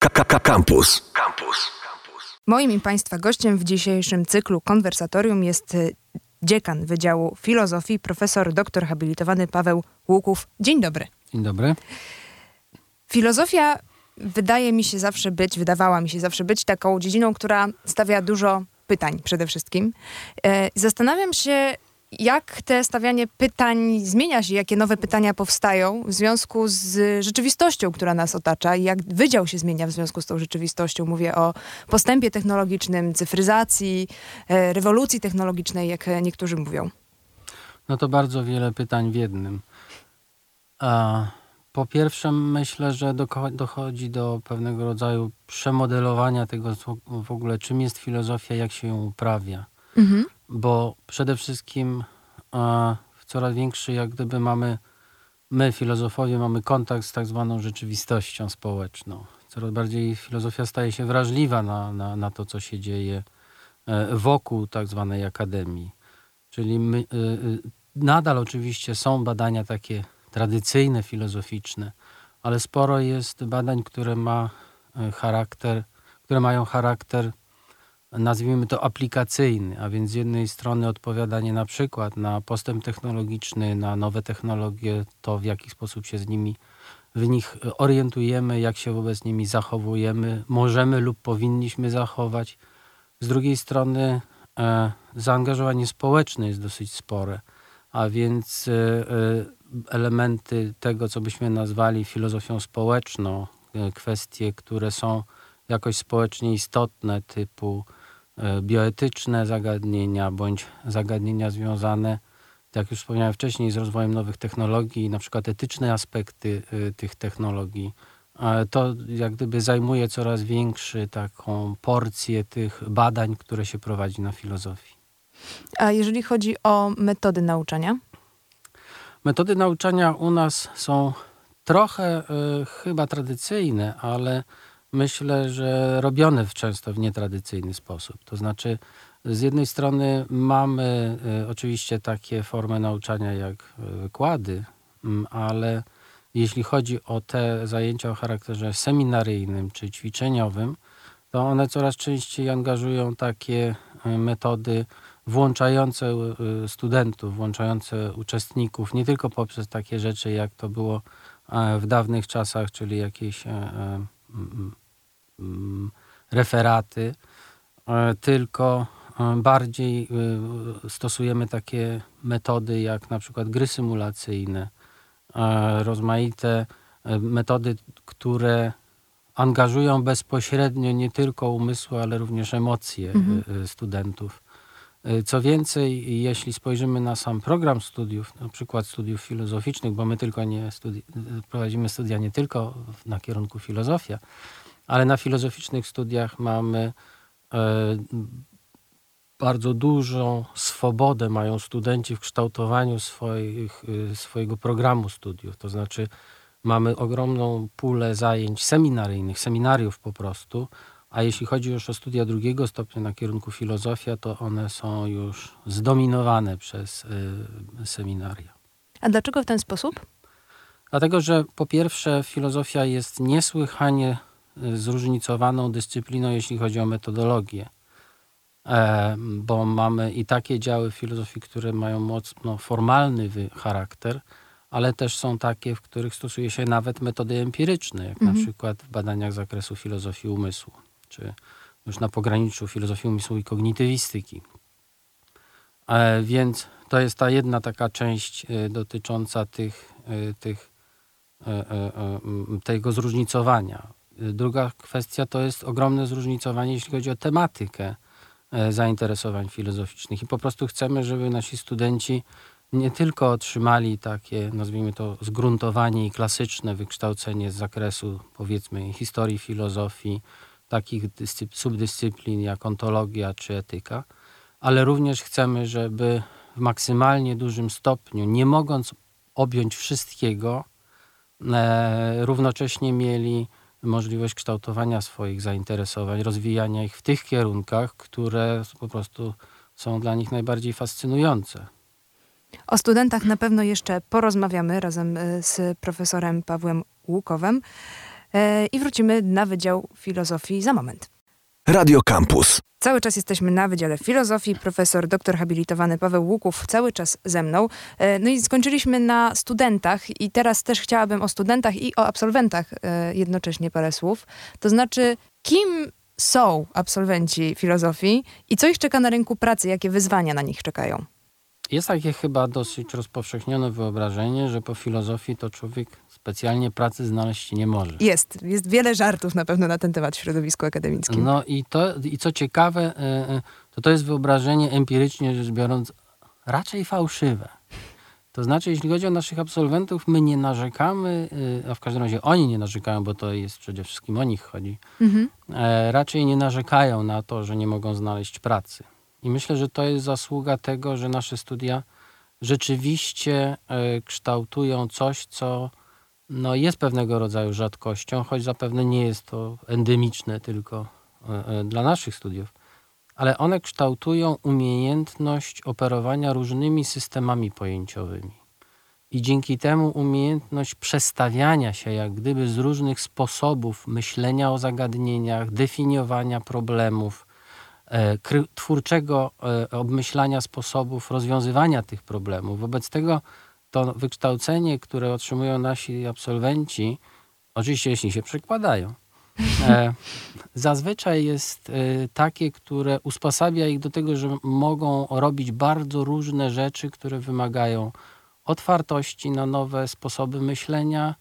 Campus. Campus. Moim i Państwa gościem w dzisiejszym cyklu konwersatorium jest y, dziekan Wydziału Filozofii, profesor doktor habilitowany Paweł Łuków. Dzień dobry. Dzień dobry. Filozofia wydaje mi się zawsze być, wydawała mi się zawsze być taką dziedziną, która stawia dużo pytań przede wszystkim. E, zastanawiam się, jak te stawianie pytań zmienia się, jakie nowe pytania powstają w związku z rzeczywistością, która nas otacza i jak wydział się zmienia w związku z tą rzeczywistością. Mówię o postępie technologicznym, cyfryzacji, e, rewolucji technologicznej, jak niektórzy mówią. No to bardzo wiele pytań w jednym. Po pierwsze, myślę, że dochodzi do pewnego rodzaju przemodelowania tego w ogóle, czym jest filozofia, jak się ją uprawia. Mhm bo przede wszystkim e, w coraz większy, jak gdyby mamy, my filozofowie mamy kontakt z tak zwaną rzeczywistością społeczną. Coraz bardziej filozofia staje się wrażliwa na, na, na to, co się dzieje e, wokół tak zwanej akademii. Czyli my, e, nadal oczywiście są badania takie tradycyjne, filozoficzne, ale sporo jest badań, które ma charakter, które mają charakter nazwijmy to aplikacyjny, a więc z jednej strony odpowiadanie na przykład na postęp technologiczny, na nowe technologie, to w jaki sposób się z nimi w nich orientujemy, jak się wobec nimi zachowujemy, możemy lub powinniśmy zachować. Z drugiej strony e, zaangażowanie społeczne jest dosyć spore, a więc e, e elementy tego, co byśmy nazwali filozofią społeczną, e, kwestie, które są jakoś społecznie istotne, typu bioetyczne zagadnienia bądź zagadnienia związane, jak już wspomniałem wcześniej, z rozwojem nowych technologii, na przykład etyczne aspekty e, tych technologii. To jak gdyby zajmuje coraz większy taką porcję tych badań, które się prowadzi na filozofii. A jeżeli chodzi o metody nauczania? Metody nauczania u nas są trochę y, chyba tradycyjne, ale myślę, że robione często w nietradycyjny sposób. To znaczy, z jednej strony mamy y, oczywiście takie formy nauczania jak wykłady, mm, ale jeśli chodzi o te zajęcia o charakterze seminaryjnym czy ćwiczeniowym, to one coraz częściej angażują takie y, metody włączające y, studentów, włączające uczestników, nie tylko poprzez takie rzeczy, jak to było e, w dawnych czasach, czyli jakieś e, e, referaty, e, tylko e, bardziej e, stosujemy takie metody jak na przykład gry symulacyjne, rozmaite metody, które angażują bezpośrednio nie tylko umysły, ale również emocje mhm. studentów. Co więcej, jeśli spojrzymy na sam program studiów, na przykład studiów filozoficznych, bo my tylko nie studi prowadzimy studia nie tylko na kierunku filozofia, ale na filozoficznych studiach mamy e, bardzo dużą swobodę mają studenci w kształtowaniu swoich, e, swojego programu studiów. To znaczy mamy ogromną pulę zajęć seminaryjnych, seminariów po prostu, a jeśli chodzi już o studia drugiego stopnia na kierunku filozofia, to one są już zdominowane przez y, seminaria. A dlaczego w ten sposób? Dlatego, że po pierwsze filozofia jest niesłychanie zróżnicowaną dyscypliną, jeśli chodzi o metodologię. E, bo mamy i takie działy filozofii, które mają mocno formalny charakter, ale też są takie, w których stosuje się nawet metody empiryczne, jak mhm. na przykład w badaniach z zakresu filozofii umysłu, czy już na pograniczu filozofii umysłu i kognitywistyki. E, więc to jest ta jedna taka część e, dotycząca tych, tych, tego zróżnicowania. Druga kwestia to jest ogromne zróżnicowanie, jeśli chodzi o tematykę e, zainteresowań filozoficznych. I po prostu chcemy, żeby nasi studenci nie tylko otrzymali takie, nazwijmy to, zgruntowanie i klasyczne wykształcenie z zakresu, powiedzmy, historii filozofii, takich subdyscyplin jak ontologia czy etyka, ale również chcemy, żeby w maksymalnie dużym stopniu, nie mogąc objąć wszystkiego, e, równocześnie mieli możliwość kształtowania swoich zainteresowań, rozwijania ich w tych kierunkach, które po prostu są dla nich najbardziej fascynujące. O studentach na pewno jeszcze porozmawiamy razem e, z profesorem Pawłem Łukowem. e, i wrócimy na Wydział Filozofii za moment. Radio Campus. Cały czas jesteśmy na Wydziale Filozofii. Profesor doktor habilitowany Paweł Łuków cały czas ze mną. E, no i skończyliśmy na studentach i teraz też chciałabym o studentach i o absolwentach e, jednocześnie parę słów. To znaczy, kim są absolwenci filozofii i co ich czeka na rynku pracy, jakie wyzwania na nich czekają? Jest takie chyba dosyć rozpowszechnione wyobrażenie, że po filozofii to człowiek specjalnie pracy znaleźć nie może. Jest, jest wiele żartów na pewno na ten temat w środowisku akademickim. No i to, i co ciekawe, e, e, to to jest wyobrażenie empirycznie rzecz biorąc raczej fałszywe. To znaczy, jeśli chodzi o naszych absolwentów, my nie narzekamy, e, a w każdym razie oni nie narzekają, bo to jest przede wszystkim o nich chodzi. Mhm. Raczej nie narzekają na to, że nie mogą znaleźć pracy. I myślę, że to jest zasługa tego, że nasze studia rzeczywiście kształtują coś, co no jest pewnego rodzaju rzadkością, choć zapewne nie jest to endemiczne tylko e, e, dla naszych studiów, ale one kształtują umiejętność operowania różnymi systemami pojęciowymi. I dzięki temu umiejętność przestawiania się jak gdyby z różnych sposobów myślenia o zagadnieniach, definiowania problemów, e, twórczego obmyślania sposobów rozwiązywania tych problemów. Wobec tego to wykształcenie, które otrzymują nasi absolwenci, oczywiście jeśli się przekładają, e, zazwyczaj jest e, takie, które usposabia ich do tego, że mogą robić bardzo różne rzeczy, które wymagają otwartości na nowe sposoby myślenia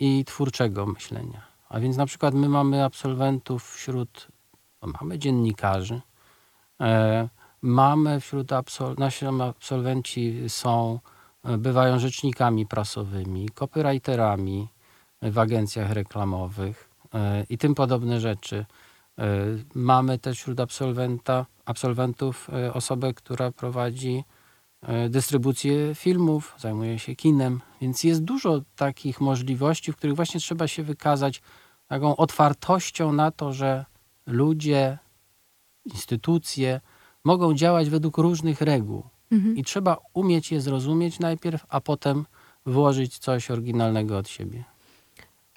i twórczego myślenia. A więc na przykład my mamy absolwentów wśród, no mamy dziennikarzy, e, mamy wśród absol nasi absolwenci są bywają rzecznikami prasowymi, copywriterami w agencjach reklamowych e, i tym podobne rzeczy. E, mamy też wśród absolwenta, absolwentów e, osobę, która prowadzi dystrybucję filmów, zajmuje się kinem, więc jest dużo takich możliwości, w których właśnie trzeba się wykazać taką otwartością na to, że ludzie, instytucje mogą działać według różnych reguł. Mhm. I trzeba umieć je zrozumieć najpierw, a potem włożyć coś oryginalnego od siebie.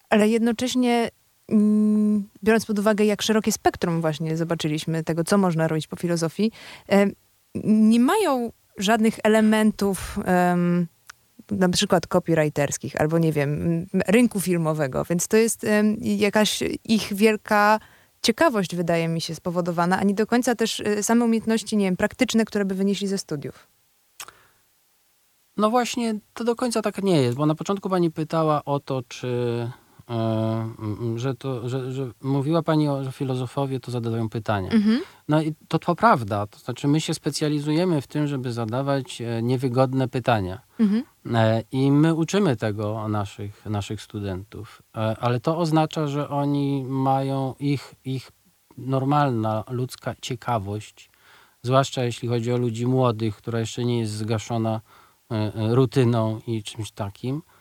Ale jednocześnie, mm, biorąc pod uwagę, jak szerokie spektrum właśnie zobaczyliśmy tego, co można robić po filozofii, nie mają żadnych elementów na przykład copywriterskich albo nie wiem, rynku filmowego, więc to jest jakaś ich wielka ciekawość, wydaje mi się, spowodowana, a nie do końca też y, same umiejętności, nie wiem, praktyczne, które by wynieśli ze studiów. No właśnie, to do końca tak nie jest, bo na początku pani pytała o to, czy że, to, że, że mówiła Pani, o, że filozofowie to zadają pytania. Mhm. No i to, to prawda. To znaczy, my się specjalizujemy w tym, żeby zadawać e, niewygodne pytania. Mhm. E, I my uczymy tego naszych, naszych studentów. Ale to oznacza, że oni mają ich, ich normalna ludzka ciekawość, zwłaszcza jeśli chodzi o ludzi młodych, która jeszcze nie jest zgaszona rutyną i czymś takim E,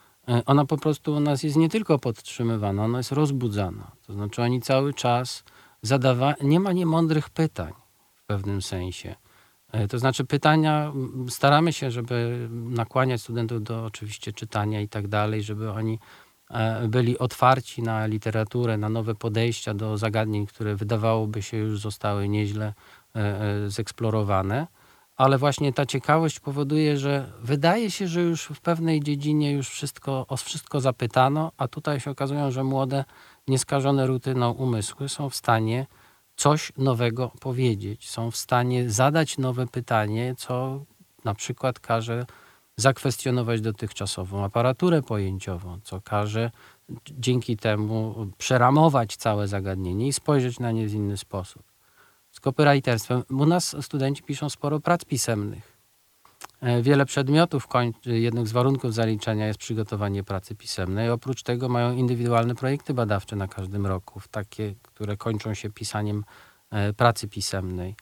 ona po prostu u nas jest nie tylko podtrzymywana, ona jest rozbudzana. To znaczy oni cały czas zadawają, nie ma niemądrych pytań w pewnym sensie. E, to znaczy pytania, staramy się, żeby nakłaniać studentów do oczywiście czytania i tak dalej, żeby oni e, byli otwarci na literaturę, na nowe podejścia do zagadnień, które wydawałoby się już zostały nieźle zeksplorowane ale właśnie ta ciekawość powoduje, że wydaje się, że już w pewnej dziedzinie już wszystko, o wszystko zapytano, a tutaj się okazują, że młode, nieskażone rutyną umysły są w stanie coś nowego powiedzieć, są w stanie zadać nowe pytanie, co na przykład każe zakwestionować dotychczasową aparaturę pojęciową, co każe dzięki temu przeramować całe zagadnienie i spojrzeć na nie w inny sposób z copywriterstwem. U nas studenci piszą sporo prac pisemnych. E, wiele przedmiotów, jednym z warunków zaliczenia jest przygotowanie pracy pisemnej. Oprócz tego mają indywidualne projekty badawcze na każdym roku, takie, które kończą się pisaniem e, pracy pisemnej.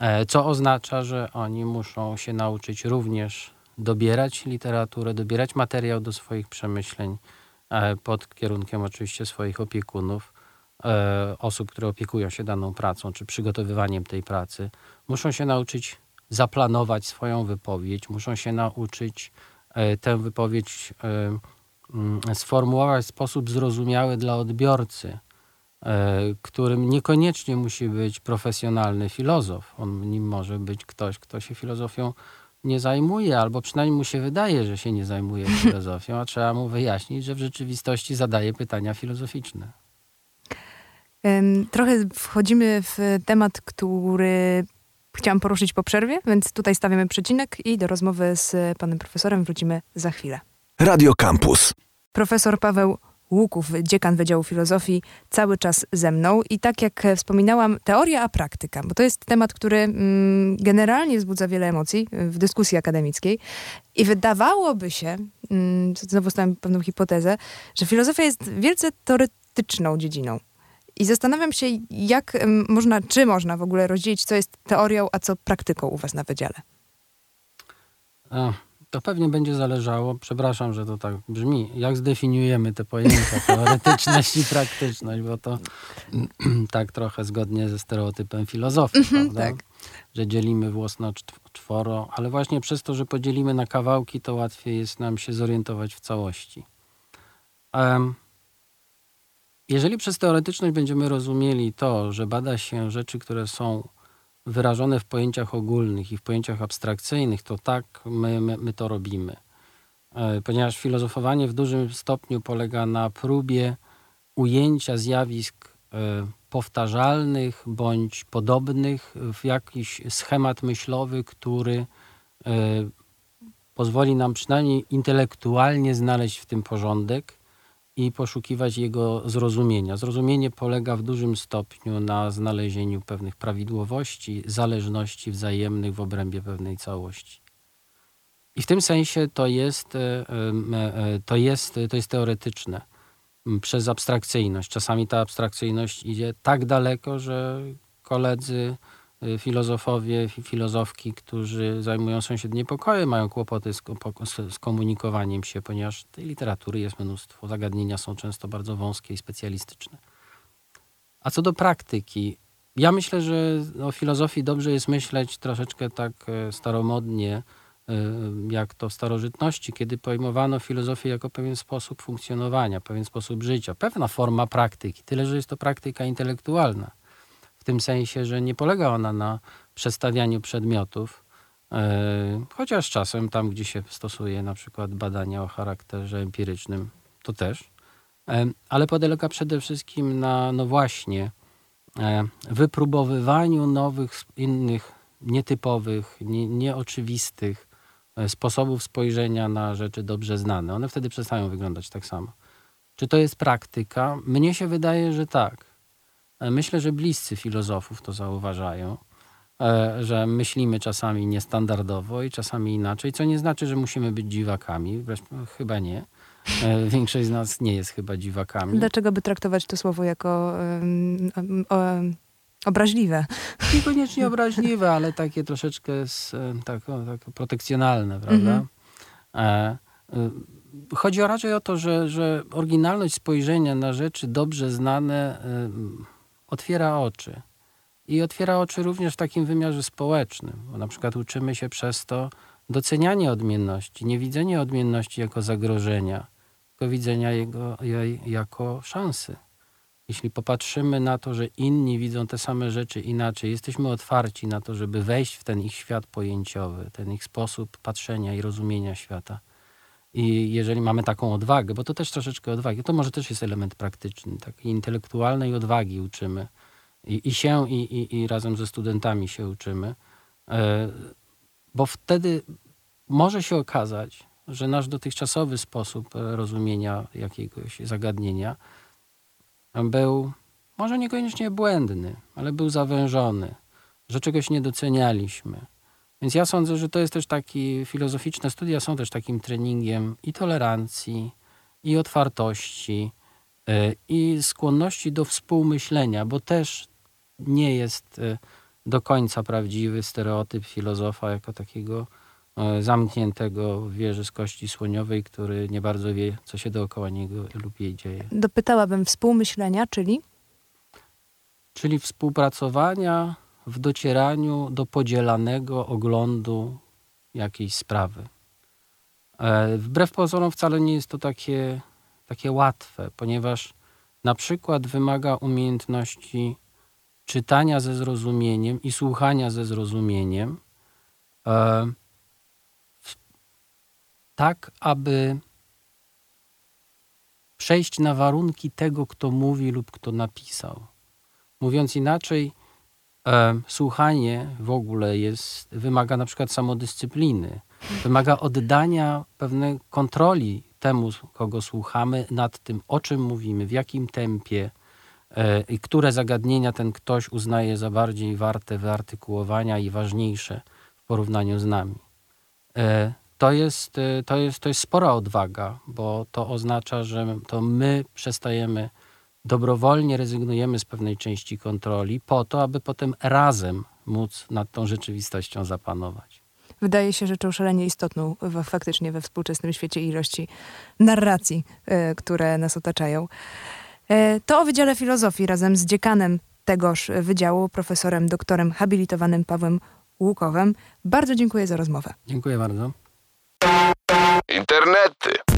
E, co oznacza, że oni muszą się nauczyć również dobierać literaturę, dobierać materiał do swoich przemyśleń pod kierunkiem oczywiście swoich opiekunów osób, które opiekują się daną pracą czy przygotowywaniem tej pracy, muszą się nauczyć zaplanować swoją wypowiedź, muszą się nauczyć e, tę wypowiedź mm, sformułować w sposób zrozumiały dla odbiorcy, e, którym niekoniecznie musi być profesjonalny filozof. On nim może być ktoś, kto się filozofią nie zajmuje, albo przynajmniej mu się wydaje, że się nie zajmuje filozofią, a trzeba mu wyjaśnić, że w rzeczywistości zadaje pytania filozoficzne. Trochę wchodzimy w temat, który chciałam poruszyć po przerwie, więc tutaj stawiamy przecinek i do rozmowy z panem profesorem wrócimy za chwilę. Radio Campus. Profesor Paweł Łuków, dziekan Wydziału Filozofii, cały czas ze mną. I tak jak wspominałam, teoria a praktyka, bo to jest temat, który mm, generalnie wzbudza wiele emocji w dyskusji akademickiej. I wydawałoby się, mm, znowu stawiam pewną hipotezę, że filozofia jest wielce teoretyczną dziedziną. I zastanawiam się, jak można, czy można w ogóle rozdzielić, co jest teorią, a co praktyką u was na wydziale. A, to pewnie będzie zależało, przepraszam, że to tak brzmi, jak zdefiniujemy te pojęcia teoretyczność i praktyczność, bo to tak trochę zgodnie ze stereotypem filozofii, prawda? tak. Że dzielimy włos na czworo, ale właśnie przez to, że podzielimy na kawałki, to łatwiej jest nam się zorientować w całości. Em, jeżeli przez teoretyczność będziemy rozumieli to, że bada się rzeczy, które są wyrażone w pojęciach ogólnych i w pojęciach abstrakcyjnych, to tak my, my, my to robimy. E, Ponieważ filozofowanie w dużym stopniu polega na próbie ujęcia zjawisk e, powtarzalnych bądź podobnych w jakiś schemat myślowy, który e, pozwoli nam przynajmniej intelektualnie znaleźć w tym porządek i poszukiwać jego zrozumienia. Zrozumienie polega w dużym stopniu na znalezieniu pewnych prawidłowości, zależności wzajemnych w obrębie pewnej całości. I w tym sensie to jest, e, em, e, to jest, to jest teoretyczne przez abstrakcyjność. Czasami ta abstrakcyjność idzie tak daleko, że koledzy filozofowie, fi- filozofki, którzy zajmują sąsiednie pokoje, mają kłopoty z, z, komunikowaniem się, ponieważ tej literatury jest mnóstwo, zagadnienia są często bardzo wąskie i specjalistyczne. A co do praktyki, ja myślę, że o filozofii dobrze jest myśleć troszeczkę tak e, staromodnie, e, jak to w starożytności, kiedy pojmowano filozofię jako pewien sposób funkcjonowania, pewien sposób życia, pewna forma praktyki, tyle że jest to praktyka intelektualna tym sensie, że nie polega ona na przestawianiu przedmiotów, e, chociaż czasem tam, gdzie się stosuje na przykład badania o charakterze empirycznym, to też, e, ale polega przede wszystkim na, no właśnie, e, wypróbowywaniu nowych, innych, nietypowych, nie, nieoczywistych sposobów spojrzenia na rzeczy dobrze znane. One wtedy przestają wyglądać tak samo. Czy to jest praktyka? Mnie się wydaje, że tak. E, Myślę, że bliscy filozofów to zauważają, e, że myślimy czasami niestandardowo i czasami inaczej, co nie znaczy, że musimy być dziwakami. No, chyba nie. E, Większość z nas nie jest chyba dziwakami. Dlaczego by traktować to słowo jako obraźliwe? Niekoniecznie obraźliwe, ale takie troszeczkę z, tak, tak protekcjonalne, prawda? Mhm. E, Chodzi raczej o to, że, że oryginalność spojrzenia na rzeczy dobrze znane otwiera oczy. I otwiera oczy również w takim wymiarze społecznym, bo na przykład uczymy się przez to doceniania odmienności, nie widzenia odmienności jako zagrożenia, tylko widzenia jego, jej jako szansy. Jeśli popatrzymy na to, że inni widzą te same rzeczy inaczej, jesteśmy otwarci na to, żeby wejść w ten ich świat pojęciowy, ten ich sposób patrzenia i rozumienia świata. I jeżeli mamy taką odwagę, bo to też troszeczkę odwagi, to może też jest element praktyczny, takiej intelektualnej odwagi uczymy. I, i się, i, i, i razem ze studentami się uczymy. E, bo wtedy może się okazać, że nasz dotychczasowy sposób rozumienia jakiegoś zagadnienia był może niekoniecznie błędny, ale był zawężony, że czegoś nie docenialiśmy. Więc ja sądzę, że to jest też taki, filozoficzne studia są też takim treningiem i tolerancji, i otwartości, e, i skłonności do współmyślenia, bo też nie jest e, do końca prawdziwy stereotyp filozofa jako takiego e, zamkniętego w wieży z kości słoniowej, który nie bardzo wie, co się dookoła niego lub jej dzieje. Dopytałabym współmyślenia, czyli Czyli współpracowania w docieraniu do podzielanego oglądu jakiejś sprawy. E, Wbrew pozorom wcale nie jest to takie, takie łatwe, ponieważ na przykład wymaga umiejętności czytania ze zrozumieniem i słuchania ze zrozumieniem, e, tak aby przejść na warunki tego, kto mówi lub kto napisał. Mówiąc inaczej, słuchanie w ogóle jest, wymaga na przykład samodyscypliny, wymaga oddania pewnej kontroli temu, kogo słuchamy, nad tym, o czym mówimy, w jakim tempie e, i które zagadnienia ten ktoś uznaje za bardziej warte wyartykułowania i ważniejsze w porównaniu z nami. E, To jest, e, to, jest, to jest spora odwaga, bo to oznacza, że to my przestajemy dobrowolnie rezygnujemy z pewnej części kontroli po to, aby potem razem móc nad tą rzeczywistością zapanować. Wydaje się rzeczą szalenie istotną w, faktycznie we współczesnym świecie ilości narracji, e, które nas otaczają. E, to o Wydziale Filozofii razem z dziekanem tegoż wydziału, profesorem doktorem habilitowanym Pawłem Łukowem. Bardzo dziękuję za rozmowę. Dziękuję bardzo. Internety.